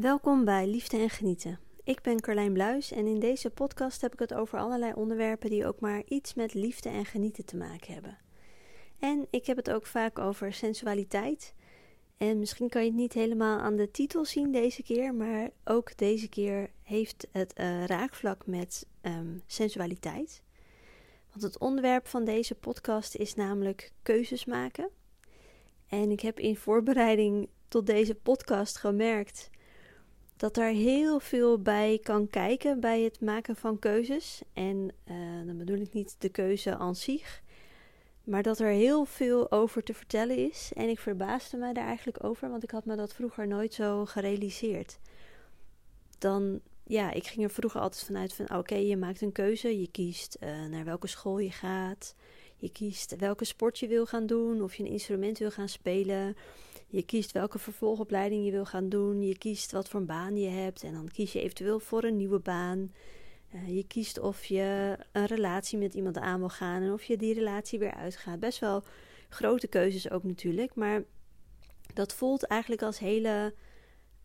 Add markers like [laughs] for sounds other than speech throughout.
Welkom bij Liefde en Genieten. Ik ben Carlijn Bluis en in deze podcast heb ik het over allerlei onderwerpen die ook maar iets met liefde en genieten te maken hebben. En ik heb het ook vaak over sensualiteit. En misschien kan je het niet helemaal aan de titel zien deze keer, maar ook deze keer heeft het uh, raakvlak met um, sensualiteit. Want het onderwerp van deze podcast is namelijk keuzes maken. En ik heb in voorbereiding tot deze podcast gemerkt dat er heel veel bij kan kijken bij het maken van keuzes. En uh, dan bedoel ik niet de keuze aan zich, maar dat er heel veel over te vertellen is. En ik verbaasde me daar eigenlijk over, want ik had me dat vroeger nooit zo gerealiseerd. Dan, ja, ik ging er vroeger altijd vanuit van, oké, je maakt een keuze, je kiest uh, naar welke school je gaat, je kiest welke sport je wil gaan doen, of je een instrument wil gaan spelen. Je kiest welke vervolgopleiding je wil gaan doen. Je kiest wat voor een baan je hebt. En dan kies je eventueel voor een nieuwe baan. Uh, je kiest of je een relatie met iemand aan wil gaan. En of je die relatie weer uitgaat. Best wel grote keuzes ook natuurlijk. Maar dat voelt eigenlijk als hele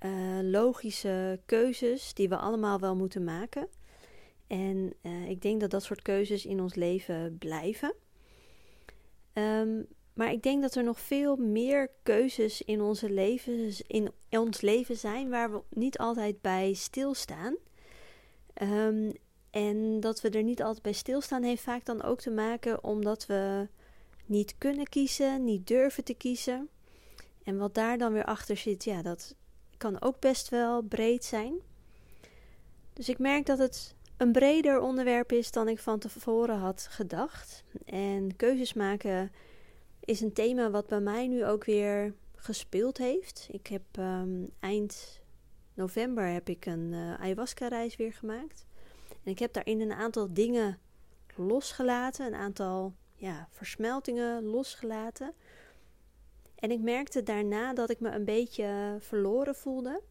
uh, logische keuzes die we allemaal wel moeten maken. En uh, ik denk dat dat soort keuzes in ons leven blijven. Um, maar ik denk dat er nog veel meer keuzes in, onze leven, in ons leven zijn waar we niet altijd bij stilstaan. Um, en dat we er niet altijd bij stilstaan heeft vaak dan ook te maken omdat we niet kunnen kiezen, niet durven te kiezen. En wat daar dan weer achter zit, ja, dat kan ook best wel breed zijn. Dus ik merk dat het een breder onderwerp is dan ik van tevoren had gedacht. En keuzes maken is een thema wat bij mij nu ook weer gespeeld heeft. Ik heb um, eind november heb ik een uh, ayahuasca-reis weer gemaakt. En ik heb daarin een aantal dingen losgelaten, een aantal ja, versmeltingen losgelaten. En ik merkte daarna dat ik me een beetje verloren voelde.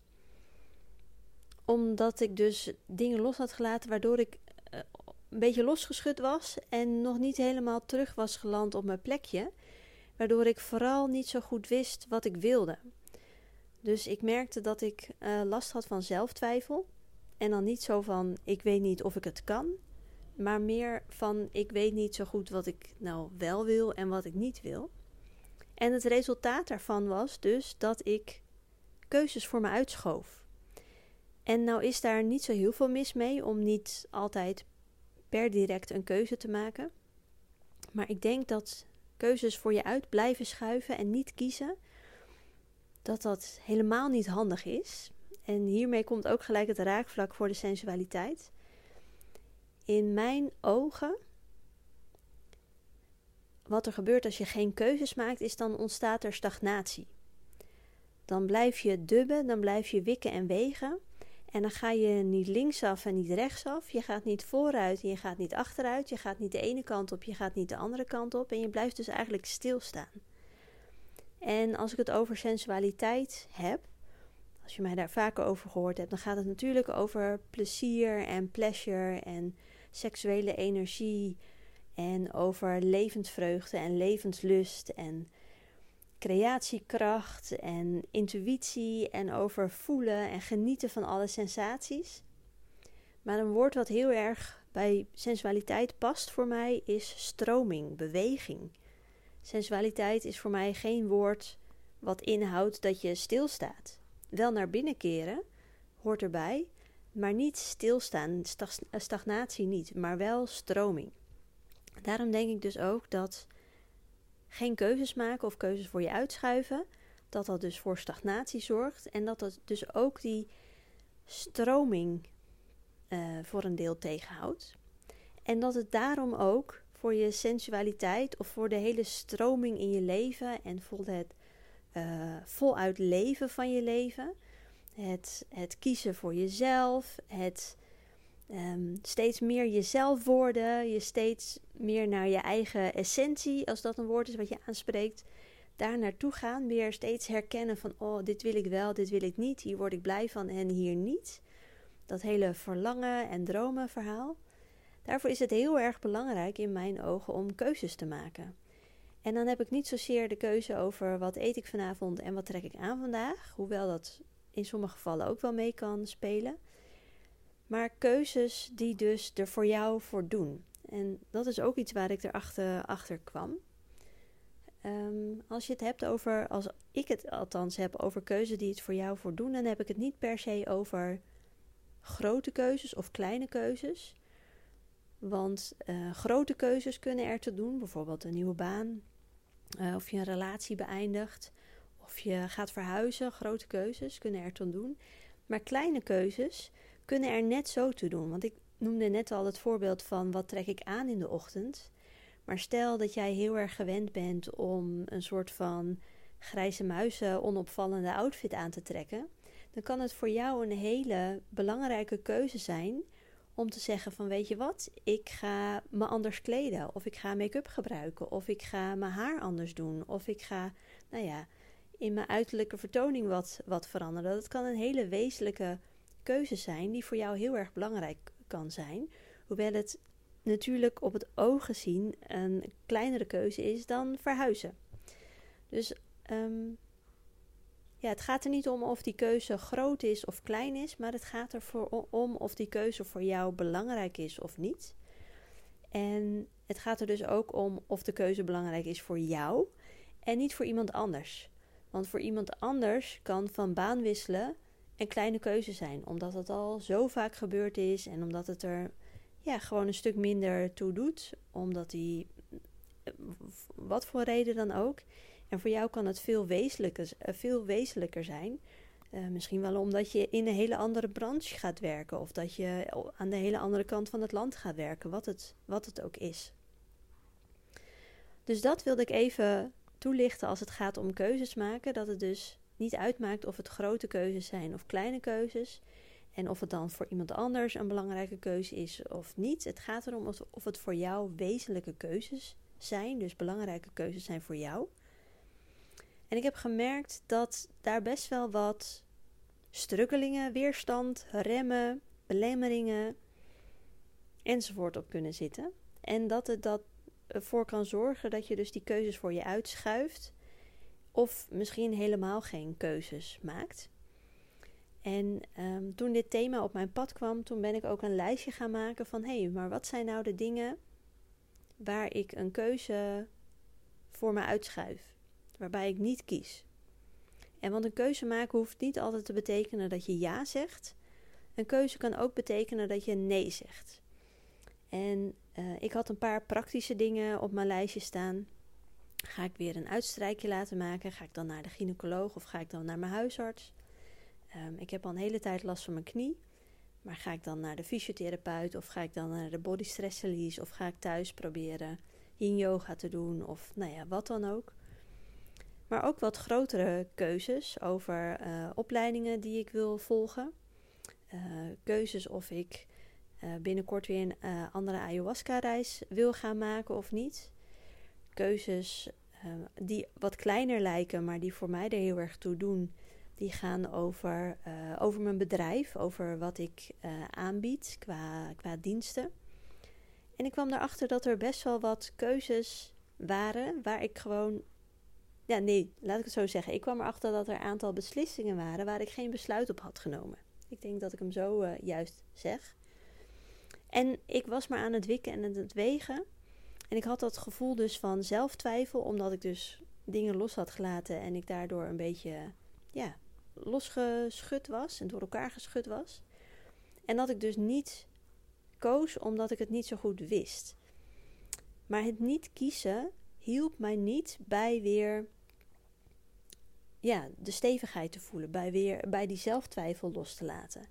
Omdat ik dus dingen los had gelaten waardoor ik uh, een beetje losgeschud was en nog niet helemaal terug was geland op mijn plekje waardoor ik vooral niet zo goed wist wat ik wilde. Dus ik merkte dat ik uh, last had van zelftwijfel. En dan niet zo van ik weet niet of ik het kan, maar meer van ik weet niet zo goed wat ik nou wel wil en wat ik niet wil. En het resultaat daarvan was dus dat ik keuzes voor me uitschoof. En nou is daar niet zo heel veel mis mee om niet altijd per direct een keuze te maken. Maar ik denk dat keuzes voor je uit blijven schuiven en niet kiezen, dat dat helemaal niet handig is. En hiermee komt ook gelijk het raakvlak voor de sensualiteit. In mijn ogen, wat er gebeurt als je geen keuzes maakt, is dan ontstaat er stagnatie. Dan blijf je dubben, dan blijf je wikken en wegen. En dan ga je niet linksaf en niet rechtsaf. Je gaat niet vooruit en je gaat niet achteruit. Je gaat niet de ene kant op, je gaat niet de andere kant op. En je blijft dus eigenlijk stilstaan. En als ik het over sensualiteit heb, als je mij daar vaker over gehoord hebt, dan gaat het natuurlijk over plezier en pleasure en seksuele energie. En over levensvreugde en levenslust en creatiekracht en intuïtie en over voelen en genieten van alle sensaties. Maar een woord wat heel erg bij sensualiteit past voor mij is stroming, beweging. Sensualiteit is voor mij geen woord wat inhoudt dat je stilstaat. Wel naar binnen keren hoort erbij, maar niet stilstaan, stagnatie niet, maar wel stroming. Daarom denk ik dus ook dat geen keuzes maken of keuzes voor je uitschuiven, dat dat dus voor stagnatie zorgt en dat dat dus ook die stroming uh, voor een deel tegenhoudt. En dat het daarom ook voor je sensualiteit of voor de hele stroming in je leven en voor het uh, voluit leven van je leven, het, het kiezen voor jezelf, het um, steeds meer jezelf worden, je steeds meer naar je eigen essentie, als dat een woord is wat je aanspreekt, daar naartoe gaan, weer steeds herkennen van, oh, dit wil ik wel, dit wil ik niet, hier word ik blij van en hier niet. Dat hele verlangen en dromen verhaal. Daarvoor is het heel erg belangrijk in mijn ogen om keuzes te maken. En dan heb ik niet zozeer de keuze over wat eet ik vanavond en wat trek ik aan vandaag, hoewel dat in sommige gevallen ook wel mee kan spelen. Maar keuzes die dus er voor jou voor doen. En dat is ook iets waar ik erachter achter kwam. Ehm, als je het hebt over, als ik het althans heb over keuzes die het voor jou voor doen, dan heb ik het niet per se over grote keuzes of kleine keuzes. Want uh, grote keuzes kunnen er te doen, bijvoorbeeld een nieuwe baan, uh, of je een relatie beëindigt, of je gaat verhuizen. Grote keuzes kunnen er te doen. Maar kleine keuzes kunnen er net zo toe doen. Want ik noemde net al het voorbeeld van wat trek ik aan in de ochtend. Maar stel dat jij heel erg gewend bent om een soort van grijze muizen onopvallende outfit aan te trekken, dan kan het voor jou een hele belangrijke keuze zijn om te zeggen van weet je wat, ik ga me anders kleden of ik ga make-up gebruiken of ik ga mijn haar anders doen of ik ga, nou ja, in mijn uiterlijke vertoning wat, wat veranderen. Dat kan een hele wezenlijke keuze zijn die voor jou heel erg belangrijk kan zijn. Hoewel het natuurlijk op het oog gezien een kleinere keuze is dan verhuizen. Dus ehm, ja, het gaat er niet om of die keuze groot is of klein is, maar het gaat er voor, om of die keuze voor jou belangrijk is of niet. En het gaat er dus ook om of de keuze belangrijk is voor jou en niet voor iemand anders. Want voor iemand anders kan van baan wisselen een kleine keuze zijn, omdat het al zo vaak gebeurd is en omdat het er ja, gewoon een stuk minder toe doet, omdat hij, wat voor reden dan ook. En voor jou kan het veel wezenlijker, eh, veel wezenlijker zijn. Uh, misschien wel omdat je in een hele andere branche gaat werken, of dat je aan de hele andere kant van het land gaat werken, wat het, wat het ook is. Dus dat wilde ik even toelichten als het gaat om keuzes maken. Dat het dus niet uitmaakt of het grote keuzes zijn of kleine keuzes. En of het dan voor iemand anders een belangrijke keuze is of niet. Het gaat erom of het voor jou wezenlijke keuzes zijn. Dus belangrijke keuzes zijn voor jou. En ik heb gemerkt dat daar best wel wat strukkelingen, weerstand, remmen, belemmeringen enzovoort op kunnen zitten. En dat het dat ervoor kan zorgen dat je dus die keuzes voor je uitschuift. Of misschien helemaal geen keuzes maakt. En um, toen dit thema op mijn pad kwam, toen ben ik ook een lijstje gaan maken van hé, hey, maar wat zijn nou de dingen waar ik een keuze voor me uitschuif, waarbij ik niet kies. En want een keuze maken hoeft niet altijd te betekenen dat je ja zegt. Een keuze kan ook betekenen dat je nee zegt. En uh, ik had een paar praktische dingen op mijn lijstje staan. Ga ik weer een uitstrijkje laten maken? Ga ik dan naar de gynaecoloog of ga ik dan naar mijn huisarts? Um, ik heb al een hele tijd last van mijn knie. Maar ga ik dan naar de fysiotherapeut of ga ik dan naar de body stress release of ga ik thuis proberen yin yoga te doen of nou ja, wat dan ook. Maar ook wat grotere keuzes over uh, opleidingen die ik wil volgen. Uh, keuzes of ik uh, binnenkort weer een andere ayahuasca-reis wil gaan maken of niet. Keuzes die wat kleiner lijken, maar die voor mij er heel erg toe doen die gaan over, uh, over mijn bedrijf, over wat ik uh, aanbied qua, qua diensten. En ik kwam erachter dat er best wel wat keuzes waren waar ik gewoon. Ja, nee, laat ik het zo zeggen. Ik kwam erachter dat er een aantal beslissingen waren waar ik geen besluit op had genomen. Ik denk dat ik hem zo uh, juist zeg. En ik was maar aan het wikken en aan het wegen. En ik had dat gevoel dus van zelftwijfel, omdat ik dus dingen los had gelaten en ik daardoor een beetje ja, losgeschud was en door elkaar geschud was. En dat ik dus niet koos omdat ik het niet zo goed wist. Maar het niet kiezen hielp mij niet bij weer ja, de stevigheid te voelen, bij, weer, bij die zelftwijfel los te laten.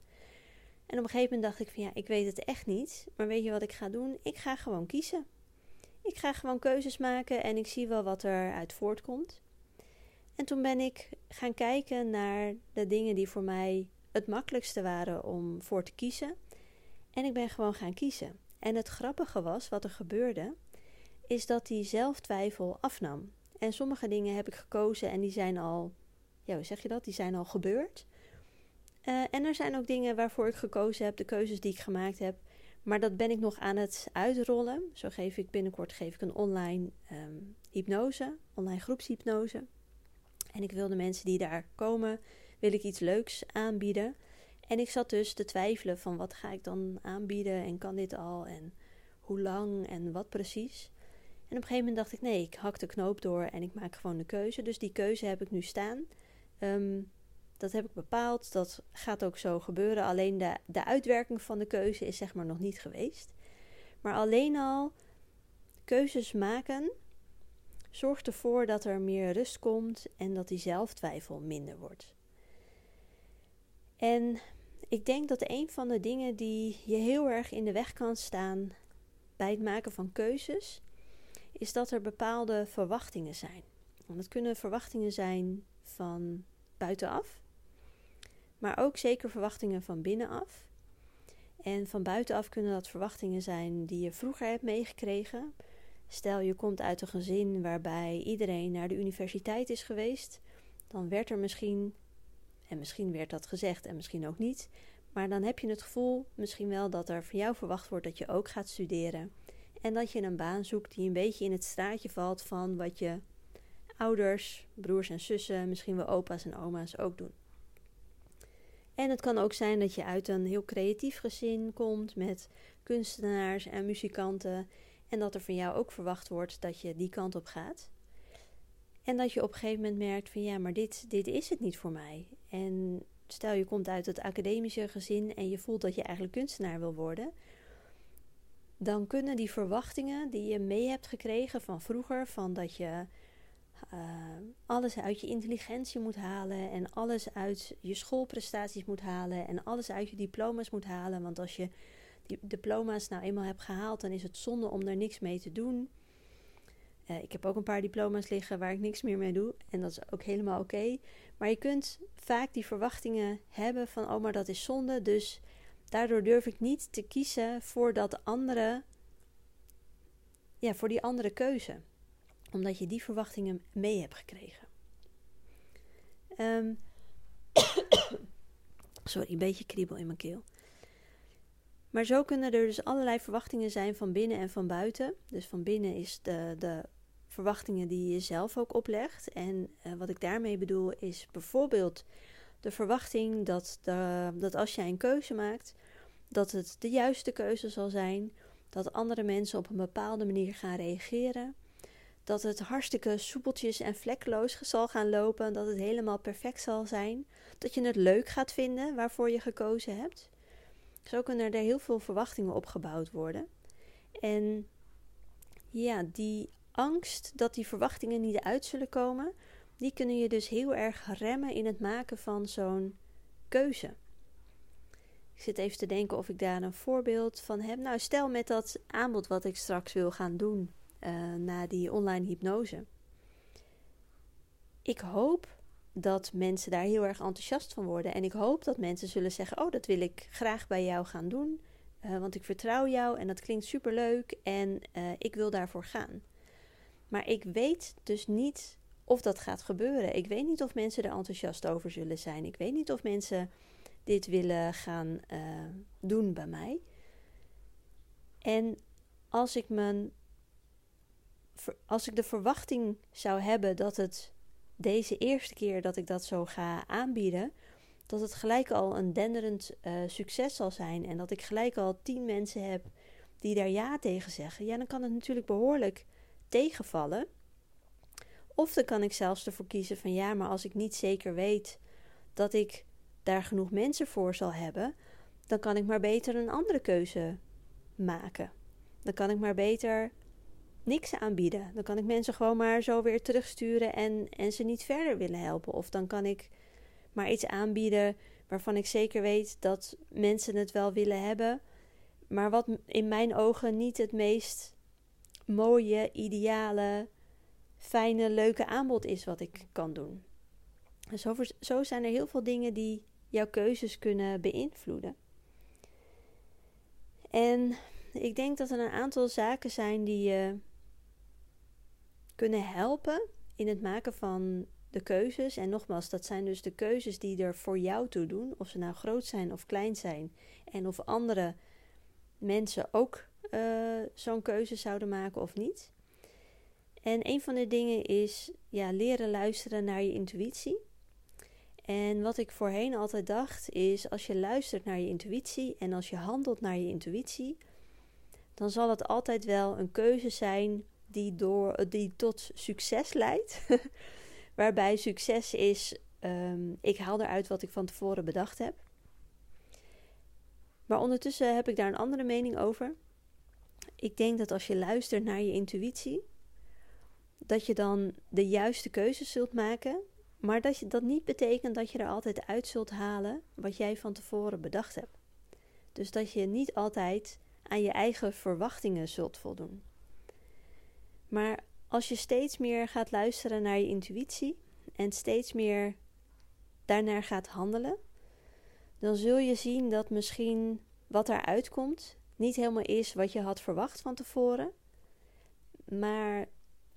En op een gegeven moment dacht ik van ja, ik weet het echt niet, maar weet je wat ik ga doen? Ik ga gewoon kiezen. Ik ga gewoon keuzes maken en ik zie wel wat er uit voortkomt. En toen ben ik gaan kijken naar de dingen die voor mij het makkelijkste waren om voor te kiezen. En ik ben gewoon gaan kiezen. En het grappige was, wat er gebeurde, is dat die zelftwijfel afnam. En sommige dingen heb ik gekozen en die zijn al, ja, hoe zeg je dat? Die zijn al gebeurd. Uh, en er zijn ook dingen waarvoor ik gekozen heb, de keuzes die ik gemaakt heb. Maar dat ben ik nog aan het uitrollen. Zo geef ik binnenkort geef ik een online um, hypnose, online groepshypnose. En ik wil de mensen die daar komen, wil ik iets leuks aanbieden. En ik zat dus te twijfelen van wat ga ik dan aanbieden en kan dit al en hoe lang en wat precies. En op een gegeven moment dacht ik nee, ik hak de knoop door en ik maak gewoon de keuze. Dus die keuze heb ik nu staan. Um, dat heb ik bepaald. Dat gaat ook zo gebeuren. Alleen de, de uitwerking van de keuze is zeg maar nog niet geweest. Maar alleen al keuzes maken zorgt ervoor dat er meer rust komt en dat die zelftwijfel minder wordt. En ik denk dat een van de dingen die je heel erg in de weg kan staan bij het maken van keuzes, is dat er bepaalde verwachtingen zijn. Want het kunnen verwachtingen zijn van buitenaf, maar ook zeker verwachtingen van binnenaf. En van buitenaf kunnen dat verwachtingen zijn die je vroeger hebt meegekregen. Stel je komt uit een gezin waarbij iedereen naar de universiteit is geweest, dan werd er misschien, en misschien werd dat gezegd en misschien ook niet, maar dan heb je het gevoel misschien wel dat er van jou verwacht wordt dat je ook gaat studeren. En dat je een baan zoekt die een beetje in het straatje valt van wat je ouders, broers en zussen, misschien wel opa's en oma's ook doen. En het kan ook zijn dat je uit een heel creatief gezin komt met kunstenaars en muzikanten. En dat er van jou ook verwacht wordt dat je die kant op gaat. En dat je op een gegeven moment merkt van ja, maar dit, dit is het niet voor mij. En stel je komt uit het academische gezin en je voelt dat je eigenlijk kunstenaar wil worden. Dan kunnen die verwachtingen die je mee hebt gekregen van vroeger, van dat je uh, alles uit je intelligentie moet halen en alles uit je schoolprestaties moet halen en alles uit je diploma's moet halen. Want als je die diploma's nou eenmaal hebt gehaald, dan is het zonde om daar niks mee te doen. Uh, ik heb ook een paar diploma's liggen waar ik niks meer mee doe en dat is ook helemaal oké. Maar je kunt vaak die verwachtingen hebben van, oh maar dat is zonde, dus daardoor durf ik niet te kiezen voor dat andere, ja, voor die andere keuze omdat je die verwachtingen mee hebt gekregen. Um, [coughs] sorry, een beetje kriebel in mijn keel. Maar zo kunnen er dus allerlei verwachtingen zijn van binnen en van buiten. Dus van binnen is de, de verwachtingen die je zelf ook oplegt. En uh, wat ik daarmee bedoel is bijvoorbeeld de verwachting dat, dat als jij een keuze maakt, dat het de juiste keuze zal zijn. Dat andere mensen op een bepaalde manier gaan reageren dat het hartstikke soepeltjes en vlekkeloos zal gaan lopen, dat het helemaal perfect zal zijn, dat je het leuk gaat vinden waarvoor je gekozen hebt. Zo kunnen er heel veel verwachtingen opgebouwd worden. En ja, die angst dat die verwachtingen niet uit zullen komen, die kunnen je dus heel erg remmen in het maken van zo'n keuze. Ik zit even te denken of ik daar een voorbeeld van heb. Nou, stel met dat aanbod wat ik straks wil gaan doen uh, na die online hypnose. Ik hoop dat mensen daar heel erg enthousiast van worden. En ik hoop dat mensen zullen zeggen: Oh, dat wil ik graag bij jou gaan doen. Uh, want ik vertrouw jou en dat klinkt superleuk en uh, ik wil daarvoor gaan. Maar ik weet dus niet of dat gaat gebeuren. Ik weet niet of mensen er enthousiast over zullen zijn. Ik weet niet of mensen dit willen gaan doen bij mij. En als ik mijn als ik de verwachting zou hebben dat het deze eerste keer dat ik dat zo ga aanbieden, dat het gelijk al een denderend uh, succes zal zijn en dat ik gelijk al tien mensen heb die daar ja tegen zeggen, ja, dan kan het natuurlijk behoorlijk tegenvallen. Of dan kan ik zelfs ervoor kiezen van ja, maar als ik niet zeker weet dat ik daar genoeg mensen voor zal hebben, dan kan ik maar beter een andere keuze maken. Dan kan ik maar beter niks aanbieden. Dan kan ik mensen gewoon maar zo weer terugsturen en, en ze niet verder willen helpen. Of dan kan ik maar iets aanbieden waarvan ik zeker weet dat mensen het wel willen hebben. Maar wat in mijn ogen niet het meest mooie, ideale, fijne, leuke aanbod is wat ik kan doen. Zo, zo zijn er heel veel dingen die jouw keuzes kunnen beïnvloeden. En ik denk dat er een aantal zaken zijn die je kunnen helpen in het maken van de keuzes. En nogmaals, dat zijn dus de keuzes die er voor jou toe doen, of ze nou groot zijn of klein zijn. En of andere mensen ook uh, zo'n keuze zouden maken of niet. En een van de dingen is ja, leren luisteren naar je intuïtie. En wat ik voorheen altijd dacht is: als je luistert naar je intuïtie en als je handelt naar je intuïtie, dan zal het altijd wel een keuze zijn die, door, die tot succes leidt. [laughs] Waarbij succes is: um, ik haal eruit wat ik van tevoren bedacht heb. Maar ondertussen heb ik daar een andere mening over. Ik denk dat als je luistert naar je intuïtie, dat je dan de juiste keuzes zult maken. Maar dat je, dat niet betekent dat je er altijd uit zult halen wat jij van tevoren bedacht hebt. Dus dat je niet altijd aan je eigen verwachtingen zult voldoen. Maar als je steeds meer gaat luisteren naar je intuïtie en steeds meer daarnaar gaat handelen, dan zul je zien dat misschien wat eruit komt niet helemaal is wat je had verwacht van tevoren. Maar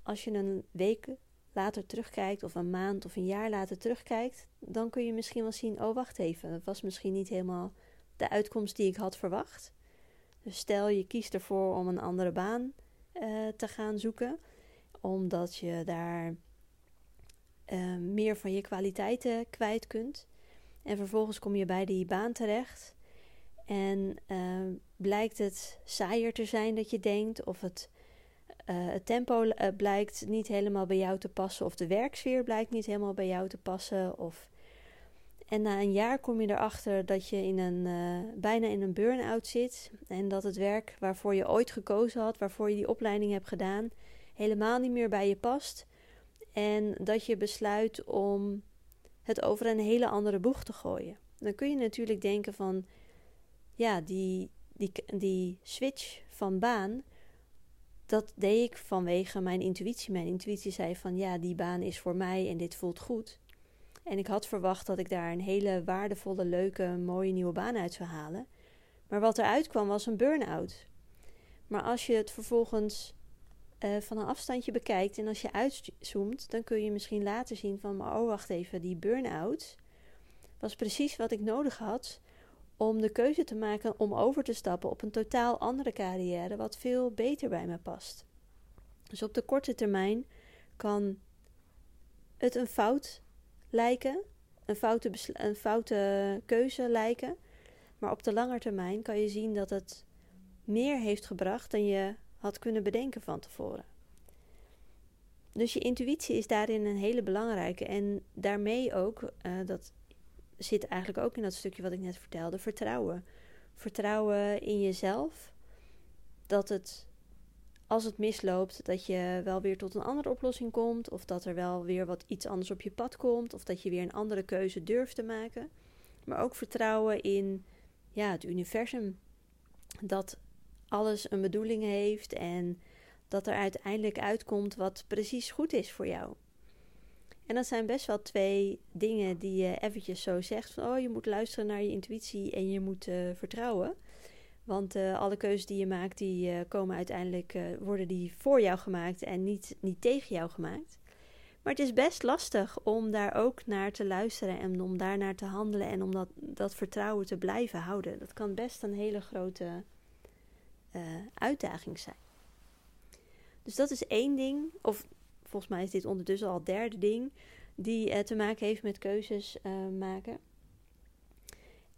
als je een week later terugkijkt, of een maand of een jaar later terugkijkt, dan kun je misschien wel zien: oh, wacht even, dat was misschien niet helemaal de uitkomst die ik had verwacht. Dus stel je kiest ervoor om een andere baan uh, te gaan zoeken, omdat je daar uh, meer van je kwaliteiten kwijt kunt. En vervolgens kom je bij die baan terecht. En uh, blijkt het saaier te zijn dat je denkt, of het, het tempo blijkt niet helemaal bij jou te passen, of de werksfeer blijkt niet helemaal bij jou te passen, of en na een jaar kom je erachter dat je in een, uh, bijna in een burn-out zit. En dat het werk waarvoor je ooit gekozen had, waarvoor je die opleiding hebt gedaan, helemaal niet meer bij je past. En dat je besluit om het over een hele andere boeg te gooien. Dan kun je natuurlijk denken van, ja, die, die, die switch van baan, dat deed ik vanwege mijn intuïtie. Mijn intuïtie zei van, ja, die baan is voor mij en dit voelt goed. En ik had verwacht dat ik daar een hele waardevolle, leuke, mooie nieuwe baan uit zou halen. Maar wat eruit kwam was een burn-out. Maar als je het vervolgens uh, van een afstandje bekijkt en als je uitzoomt, dan kun je misschien later zien van, oh wacht even, die burn-out was precies wat ik nodig had om de keuze te maken om over te stappen op een totaal andere carrière, wat veel beter bij me past. Dus op de korte termijn kan het een fout lijken, een foute, een foute keuze lijken. Maar op de lange termijn kan je zien dat het meer heeft gebracht dan je had kunnen bedenken van tevoren. Dus je intuïtie is daarin een hele belangrijke. En daarmee ook, uh, dat zit eigenlijk ook in dat stukje wat ik net vertelde, vertrouwen. Vertrouwen in jezelf. Dat het als het misloopt, dat je wel weer tot een andere oplossing komt. Of dat er wel weer wat iets anders op je pad komt. Of dat je weer een andere keuze durft te maken. Maar ook vertrouwen in ja, het universum. Dat alles een bedoeling heeft en dat er uiteindelijk uitkomt wat precies goed is voor jou. En dat zijn best wel twee dingen die je eventjes zo zegt van oh je moet luisteren naar je intuïtie en je moet uh, vertrouwen. Want uh, alle keuzes die je maakt, die uh, komen uiteindelijk, uh, worden die voor jou gemaakt en niet, niet tegen jou gemaakt. Maar het is best lastig om daar ook naar te luisteren en om daar naar te handelen en om dat, dat vertrouwen te blijven houden. Dat kan best een hele grote uitdaging zijn. Dus dat is één ding, of volgens mij is dit ondertussen al het derde ding, die te maken heeft met keuzes maken.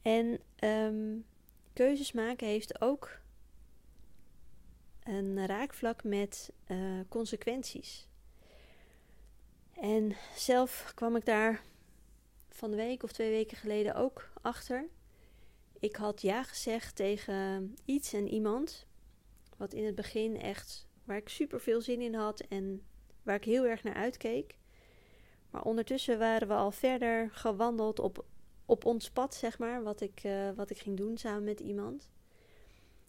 En um, keuzes maken heeft ook een raakvlak met uh, consequenties. En zelf kwam ik daar van de week of twee weken geleden ook achter. Ik had ja gezegd tegen iets en iemand. Wat in het begin echt, waar ik super veel zin in had en waar ik heel erg naar uitkeek. Maar ondertussen waren we al verder gewandeld op op ons pad, zeg maar, wat ik, uh, wat ik ging doen samen met iemand.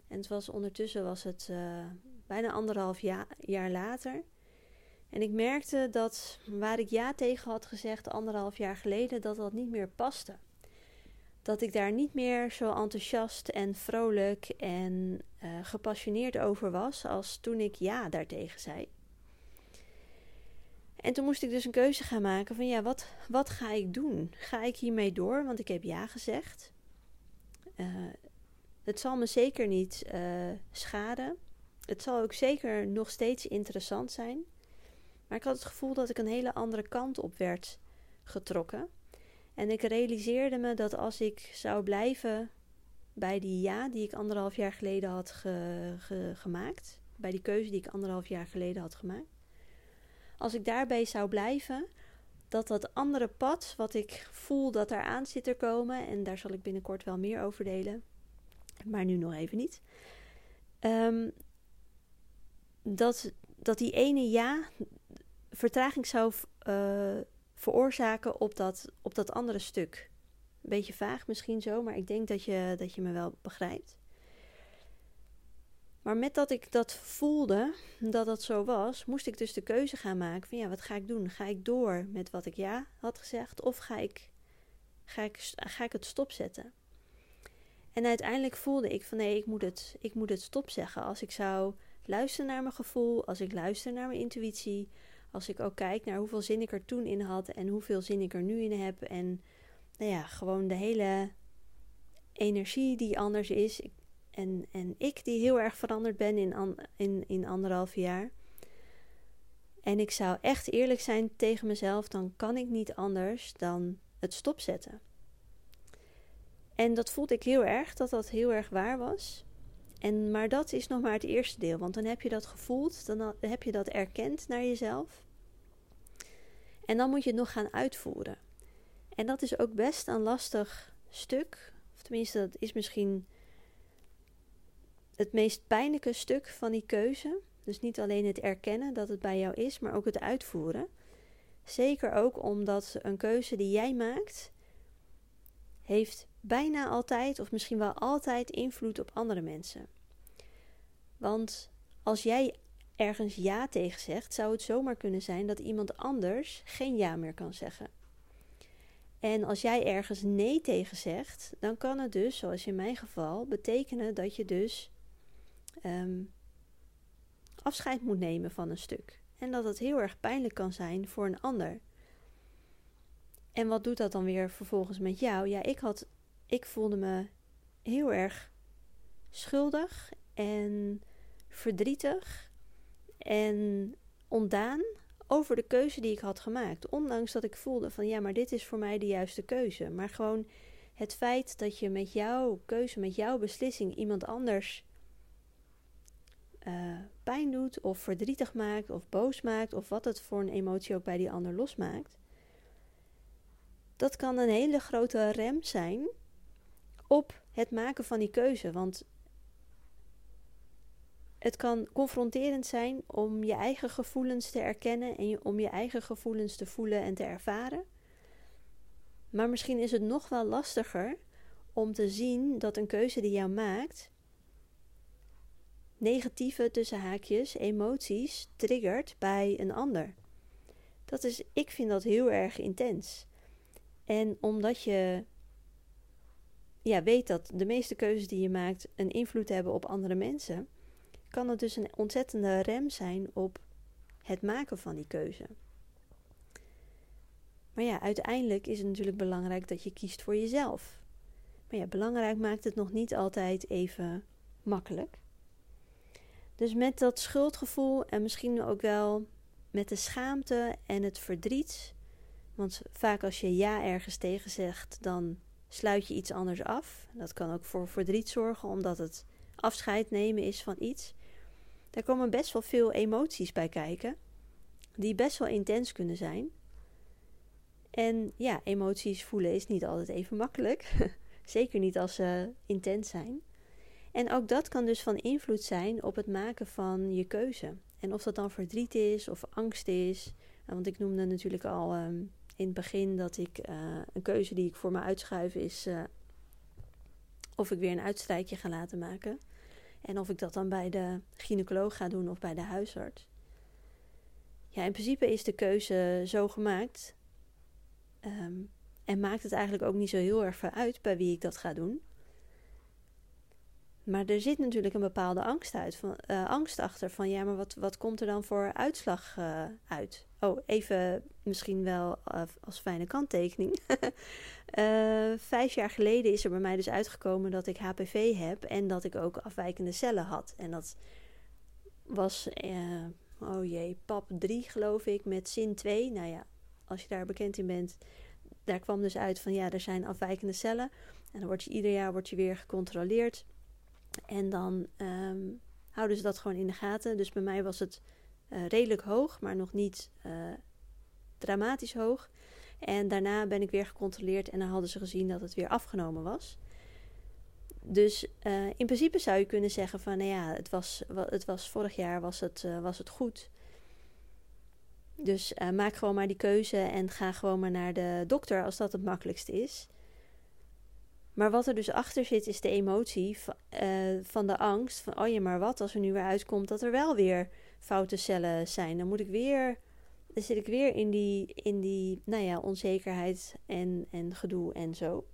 En het was ondertussen was het uh, bijna anderhalf jaar, jaar later. En ik merkte dat waar ik ja tegen had gezegd anderhalf jaar geleden, dat dat niet meer paste. Dat ik daar niet meer zo enthousiast en vrolijk en uh, gepassioneerd over was als toen ik ja daartegen zei. En toen moest ik dus een keuze gaan maken van ja, wat, wat ga ik doen? Ga ik hiermee door? Want ik heb ja gezegd. Uh, het zal me zeker niet uh, schaden. Het zal ook zeker nog steeds interessant zijn. Maar ik had het gevoel dat ik een hele andere kant op werd getrokken. En ik realiseerde me dat als ik zou blijven bij die ja die ik anderhalf jaar geleden had gemaakt, bij die keuze die ik anderhalf jaar geleden had gemaakt, als ik daarbij zou blijven, dat dat andere pad, wat ik voel dat er aan zit te komen, en daar zal ik binnenkort wel meer over delen, maar nu nog even niet, um, dat, dat die ene ja vertraging zou uh, veroorzaken op dat, op dat andere stuk. Een beetje vaag misschien zo, maar ik denk dat je, dat je me wel begrijpt. Maar met dat ik dat voelde, dat dat zo was, moest ik dus de keuze gaan maken van ja, wat ga ik doen? Ga ik door met wat ik ja had gezegd of ga ik, ga ik, ga ik het stopzetten? En uiteindelijk voelde ik van nee, ik moet het, ik moet het stopzeggen. Als ik zou luisteren naar mijn gevoel, als ik luister naar mijn intuïtie, als ik ook kijk naar hoeveel zin ik er toen in had en hoeveel zin ik er nu in heb. En nou ja, gewoon de hele energie die anders is. En, en ik die heel erg veranderd ben in, in, in anderhalf jaar. En ik zou echt eerlijk zijn tegen mezelf, dan kan ik niet anders dan het stopzetten. En dat voelde ik heel erg, dat dat heel erg waar was. En, maar dat is nog maar het eerste deel, want dan heb je dat gevoeld, dan heb je dat erkend naar jezelf. En dan moet je het nog gaan uitvoeren. En dat is ook best een lastig stuk, of tenminste, dat is misschien het meest pijnlijke stuk van die keuze. Dus niet alleen het erkennen dat het bij jou is, maar ook het uitvoeren. Zeker ook omdat een keuze die jij maakt, heeft bijna altijd, of misschien wel altijd, invloed op andere mensen. Want als jij ergens ja tegen zegt, zou het zomaar kunnen zijn dat iemand anders geen ja meer kan zeggen. En als jij ergens nee tegen zegt, dan kan het dus, zoals in mijn geval, betekenen dat je dus ehm, afscheid moet nemen van een stuk. En dat het heel erg pijnlijk kan zijn voor een ander. En wat doet dat dan weer vervolgens met jou? Ja, ik, had, ik voelde me heel erg schuldig en verdrietig en ontdaan over de keuze die ik had gemaakt. Ondanks dat ik voelde van ja, maar dit is voor mij de juiste keuze. Maar gewoon het feit dat je met jouw keuze, met jouw beslissing iemand anders uh, pijn doet of verdrietig maakt of boos maakt of wat het voor een emotie ook bij die ander losmaakt. Dat kan een hele grote rem zijn op het maken van die keuze. Want het kan confronterend zijn om je eigen gevoelens te erkennen en om je eigen gevoelens te voelen en te ervaren. Maar misschien is het nog wel lastiger om te zien dat een keuze die jou maakt negatieve tussen haakjes emoties triggert bij een ander. Dat is, ik vind dat heel erg intens. En omdat je ja, weet dat de meeste keuzes die je maakt een invloed hebben op andere mensen, kan het dus een ontzettende rem zijn op het maken van die keuze. Maar ja, uiteindelijk is het natuurlijk belangrijk dat je kiest voor jezelf. Maar ja, belangrijk maakt het nog niet altijd even makkelijk. Dus met dat schuldgevoel en misschien ook wel met de schaamte en het verdriet. Want vaak als je ja ergens tegen zegt, dan sluit je iets anders af. Dat kan ook voor verdriet zorgen, omdat het afscheid nemen is van iets. Daar komen best wel veel emoties bij kijken, die best wel intens kunnen zijn. En ja, emoties voelen is niet altijd even makkelijk. [laughs] Zeker niet als ze intens zijn. En ook dat kan dus van invloed zijn op het maken van je keuze. En of dat dan verdriet is of angst is. Want ik noemde natuurlijk al ehm, in het begin dat ik uh, een keuze die ik voor me uitschuif is uh, of ik weer een uitstrijkje ga laten maken. En of ik dat dan bij de gynaecoloog ga doen of bij de huisarts. Ja, in principe is de keuze zo gemaakt. Um, en maakt het eigenlijk ook niet zo heel erg veel uit bij wie ik dat ga doen. Maar er zit natuurlijk een bepaalde angst, uit, van, uh, angst achter. Van ja, maar wat, wat komt er dan voor uitslag uh, uit? Oh, even misschien wel uh, als fijne kanttekening. [laughs] vijf jaar geleden is er bij mij dus uitgekomen dat ik HPV heb en dat ik ook afwijkende cellen had. En dat was, oh jee, pap 3 geloof ik, met zin 2. Nou ja, als je daar bekend in bent, daar kwam dus uit van ja, er zijn afwijkende cellen. En dan word je ieder jaar wordt je weer gecontroleerd. En dan ehm, houden ze dat gewoon in de gaten. Dus bij mij was het uh, redelijk hoog, maar nog niet uh, dramatisch hoog. En daarna ben ik weer gecontroleerd en dan hadden ze gezien dat het weer afgenomen was. Dus uh, in principe zou je kunnen zeggen van, nou ja, het was, het was vorig jaar was het, was het goed. Dus maak gewoon maar die keuze en ga gewoon maar naar de dokter als dat het makkelijkste is. Maar wat er dus achter zit, is de emotie van, uh, van de angst. Van, oh ja, maar wat als er nu weer uitkomt dat er wel weer foute cellen zijn? Dan moet ik weer, dan zit ik weer in die, in die nou ja, onzekerheid en, en gedoe en zo.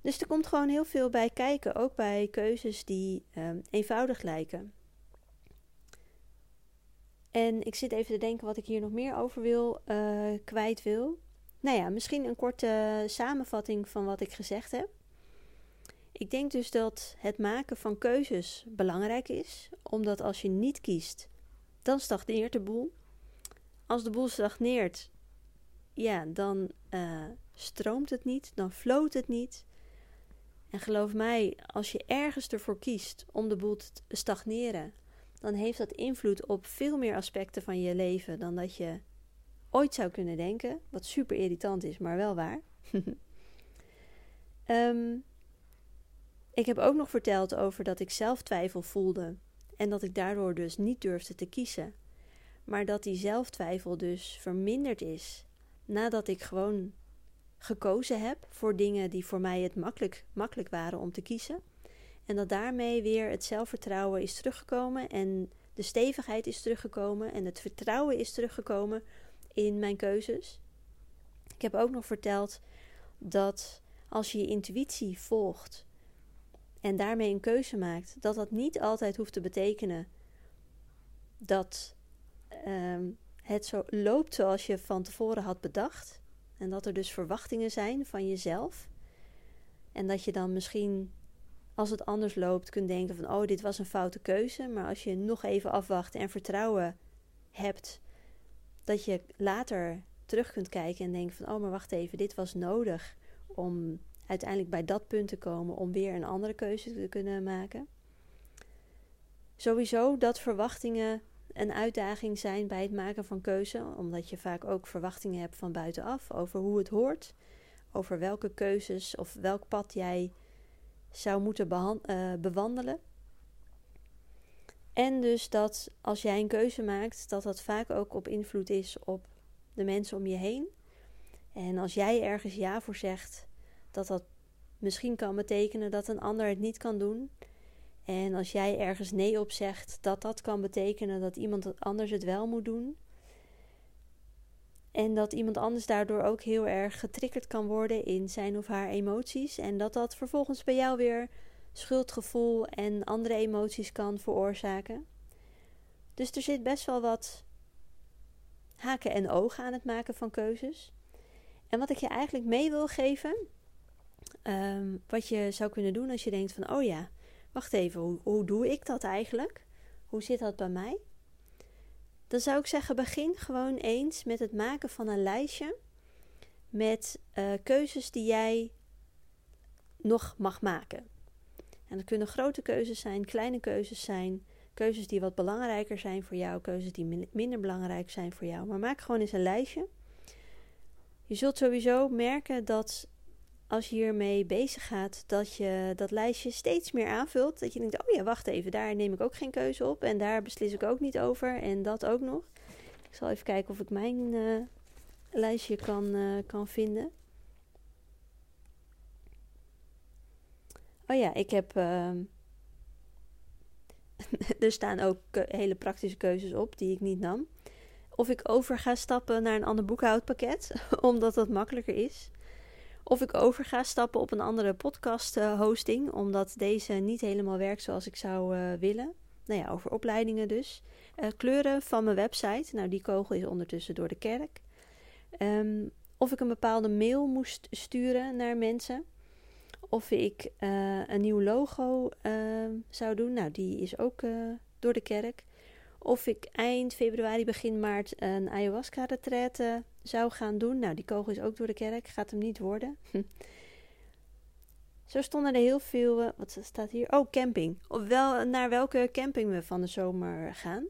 Dus er komt gewoon heel veel bij kijken, ook bij keuzes die um, eenvoudig lijken. En ik zit even te denken wat ik hier nog meer over wil, uh, kwijt wil. Nou ja, misschien een korte samenvatting van wat ik gezegd heb. Ik denk dus dat het maken van keuzes belangrijk is, omdat als je niet kiest, dan stagneert de boel. Als de boel stagneert, ja, dan uh, stroomt het niet, dan floot het niet. En geloof mij, als je ergens ervoor kiest om de boel te stagneren, dan heeft dat invloed op veel meer aspecten van je leven dan dat je ooit zou kunnen denken. Wat super irritant is, maar wel waar. um, [laughs] ik heb ook nog verteld over dat ik zelf twijfel voelde en dat ik daardoor dus niet durfde te kiezen. Maar dat die zelftwijfel dus verminderd is nadat ik gewoon gekozen heb voor dingen die voor mij het makkelijk, makkelijk waren om te kiezen. En dat daarmee weer het zelfvertrouwen is teruggekomen en de stevigheid is teruggekomen en het vertrouwen is teruggekomen in mijn keuzes. Ik heb ook nog verteld dat als je je intuïtie volgt en daarmee een keuze maakt, dat dat niet altijd hoeft te betekenen dat ehm, het zo loopt zoals je van tevoren had bedacht. En dat er dus verwachtingen zijn van jezelf. En dat je dan misschien, als het anders loopt, kunt denken van oh, dit was een foute keuze. Maar als je nog even afwacht en vertrouwen hebt dat je later terug kunt kijken en denken van oh maar wacht even, dit was nodig om uiteindelijk bij dat punt te komen om weer een andere keuze te kunnen maken. Sowieso dat verwachtingen een uitdaging zijn bij het maken van keuze, omdat je vaak ook verwachtingen hebt van buitenaf over hoe het hoort, over welke keuzes of welk pad jij zou moeten uh, bewandelen. En dus dat als jij een keuze maakt, dat dat vaak ook op invloed is op de mensen om je heen. En als jij ergens ja voor zegt, dat dat misschien kan betekenen dat een ander het niet kan doen. En als jij ergens nee op zegt, dat dat kan betekenen dat iemand anders het wel moet doen. En dat iemand anders daardoor ook heel erg getriggerd kan worden in zijn of haar emoties. En dat dat vervolgens bij jou weer schuldgevoel en andere emoties kan veroorzaken. Dus er zit best wel wat haken en ogen aan het maken van keuzes. En wat ik je eigenlijk mee wil geven, um, wat je zou kunnen doen als je denkt van, oh ja, wacht even, hoe, doe ik dat eigenlijk? Hoe zit dat bij mij? Dan zou ik zeggen, begin gewoon eens met het maken van een lijstje met uh, keuzes die jij nog mag maken. En dat kunnen grote keuzes zijn, kleine keuzes zijn, keuzes die wat belangrijker zijn voor jou, keuzes die minder belangrijk zijn voor jou. Maar maak gewoon eens een lijstje. Je zult sowieso merken dat als je hiermee bezig gaat, dat je dat lijstje steeds meer aanvult. Dat je denkt, oh ja, wacht even, daar neem ik ook geen keuze op en daar beslis ik ook niet over en dat ook nog. Ik zal even kijken of ik mijn uh, lijstje kan, uh, kan vinden. Oh ja, ik heb. Uh, [laughs] er staan ook hele praktische keuzes op die ik niet nam. Of ik over ga stappen naar een ander boekhoudpakket, [laughs] omdat dat makkelijker is. Of ik over ga stappen op een andere podcast uh, hosting, omdat deze niet helemaal werkt zoals ik zou uh, willen. Nou ja, over opleidingen dus. Kleuren van mijn website. Nou, die kogel is ondertussen door de kerk. Um, of ik een bepaalde mail moest sturen naar mensen of ik uh, een nieuw logo uh, zou doen. Nou, die is ook uh, door de kerk. Of ik eind februari, begin maart een ayahuasca-retraite zou gaan doen. Nou, die kogel is ook door de kerk, gaat hem niet worden. [laughs] Zo stonden er heel veel, uh, wat staat hier? Oh, camping. Of wel, naar welke camping we van de zomer gaan.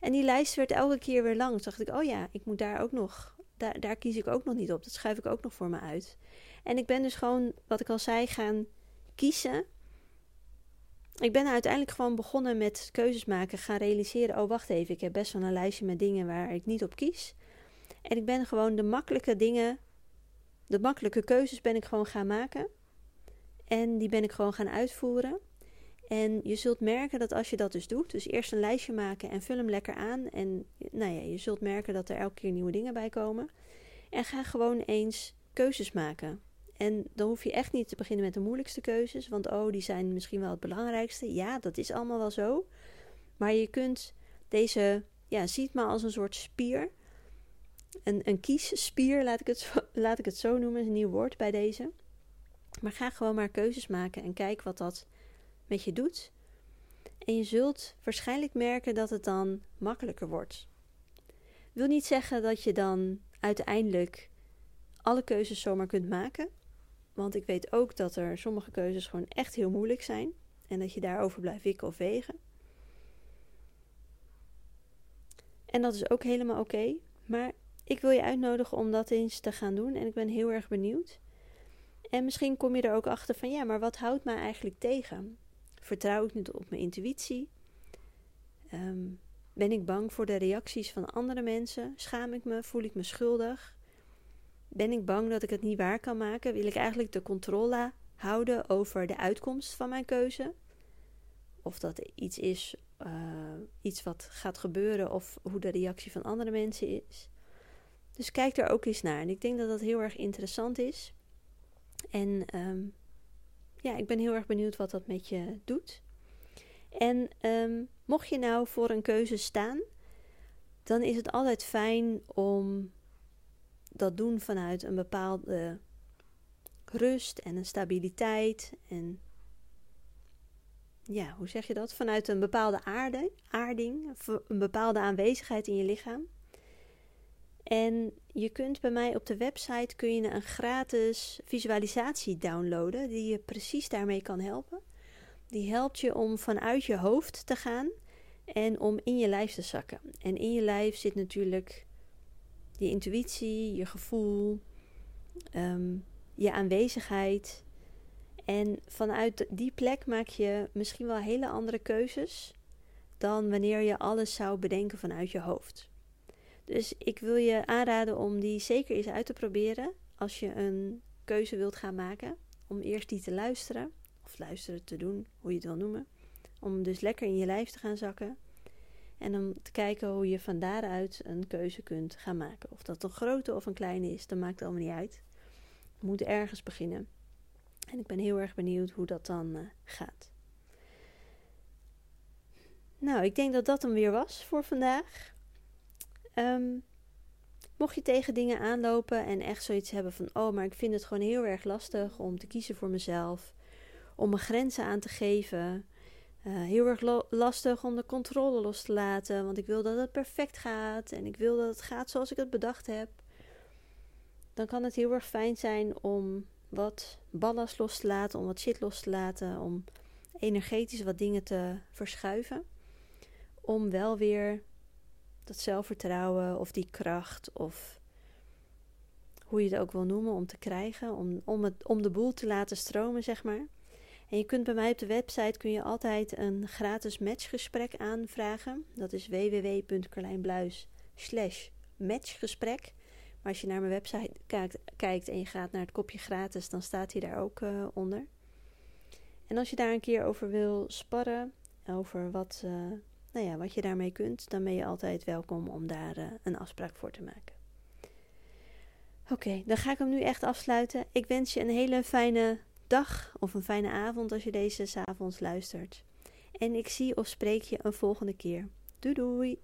En die lijst werd elke keer weer lang. Toen dacht ik, oh ja, ik moet daar ook nog, daar, daar kies ik ook nog niet op. Dat schuif ik ook nog voor me uit. En ik ben dus gewoon, wat ik al zei, gaan kiezen. Ik ben uiteindelijk gewoon begonnen met keuzes maken, gaan realiseren. Oh, wacht even, ik heb best wel een lijstje met dingen waar ik niet op kies. En ik ben gewoon de makkelijke dingen, de makkelijke keuzes ben ik gewoon gaan maken. En die ben ik gewoon gaan uitvoeren. En je zult merken dat als je dat dus doet, dus eerst een lijstje maken en vul hem lekker aan. En nou ja, je zult merken dat er elke keer nieuwe dingen bij komen. En ga gewoon eens keuzes maken. En dan hoef je echt niet te beginnen met de moeilijkste keuzes, want oh, die zijn misschien wel het belangrijkste. Ja, dat is allemaal wel zo. Maar je kunt deze, ja, ziet maar als een soort spier. Een, een kiesspier, laat ik, het zo, [laughs] laat ik het zo noemen, is een nieuw woord bij deze. Maar ga gewoon maar keuzes maken en kijk wat dat met je doet. En je zult waarschijnlijk merken dat het dan makkelijker wordt. Wil niet zeggen dat je dan uiteindelijk alle keuzes zomaar kunt maken. Want ik weet ook dat er sommige keuzes gewoon echt heel moeilijk zijn. En dat je daarover blijft wikken of wegen. En dat is ook helemaal oké. Maar ik wil je uitnodigen om dat eens te gaan doen. En ik ben heel erg benieuwd. En misschien kom je er ook achter van ja, maar wat houdt mij eigenlijk tegen? Vertrouw ik niet op mijn intuïtie? Ehm, ben ik bang voor de reacties van andere mensen? Schaam ik me? Voel ik me schuldig? Ben ik bang dat ik het niet waar kan maken? Wil ik eigenlijk de controle houden over de uitkomst van mijn keuze? Of dat iets is, uh, iets wat gaat gebeuren, of hoe de reactie van andere mensen is. Dus kijk er ook eens naar. En ik denk dat dat heel erg interessant is. En um, ja, ik ben heel erg benieuwd wat dat met je doet. En um, mocht je nou voor een keuze staan, dan is het altijd fijn om dat doen vanuit een bepaalde rust en een stabiliteit. En ja, hoe zeg je dat? Vanuit een bepaalde aarde, aarding, een bepaalde aanwezigheid in je lichaam. En je kunt bij mij op de website kun je een gratis visualisatie downloaden die je precies daarmee kan helpen. Die helpt je om vanuit je hoofd te gaan en om in je lijf te zakken. En in je lijf zit natuurlijk je intuïtie, je gevoel, ehm, je aanwezigheid. En vanuit die plek maak je misschien wel hele andere keuzes dan wanneer je alles zou bedenken vanuit je hoofd. Dus ik wil je aanraden om die zeker eens uit te proberen als je een keuze wilt gaan maken. Om eerst die te luisteren, of luisteren te doen, hoe je het wil noemen. Om dus lekker in je lijf te gaan zakken. En om te kijken hoe je van daaruit een keuze kunt gaan maken. Of dat een grote of een kleine is, dat maakt allemaal niet uit. Je moet ergens beginnen. En ik ben heel erg benieuwd hoe dat dan uh, gaat. Nou, ik denk dat dat hem weer was voor vandaag. Um, mocht je tegen dingen aanlopen en echt zoiets hebben van: oh, maar ik vind het gewoon heel erg lastig om te kiezen voor mezelf, om mijn grenzen aan te geven. Uh, heel erg lastig om de controle los te laten, want ik wil dat het perfect gaat en ik wil dat het gaat zoals ik het bedacht heb. Dan kan het heel erg fijn zijn om wat ballast los te laten, om wat shit los te laten, om energetisch wat dingen te verschuiven. Om wel weer dat zelfvertrouwen of die kracht of hoe je het ook wil noemen om te krijgen, om, om, het, om de boel te laten stromen, zeg maar. En je kunt bij mij op de website kun je altijd een gratis matchgesprek aanvragen. Dat is www.carlijnbluis matchgesprek. Maar als je naar mijn website kijkt, en je gaat naar het kopje gratis, dan staat hij daar ook uh, onder. En als je daar een keer over wil sparren, over wat, uh, nou ja, wat je daarmee kunt, dan ben je altijd welkom om daar uh, een afspraak voor te maken. Oké, dan ga ik hem nu echt afsluiten. Ik wens je een hele fijne dag of een fijne avond als je deze s'avonds luistert. En ik zie of spreek je een volgende keer. Doei doei!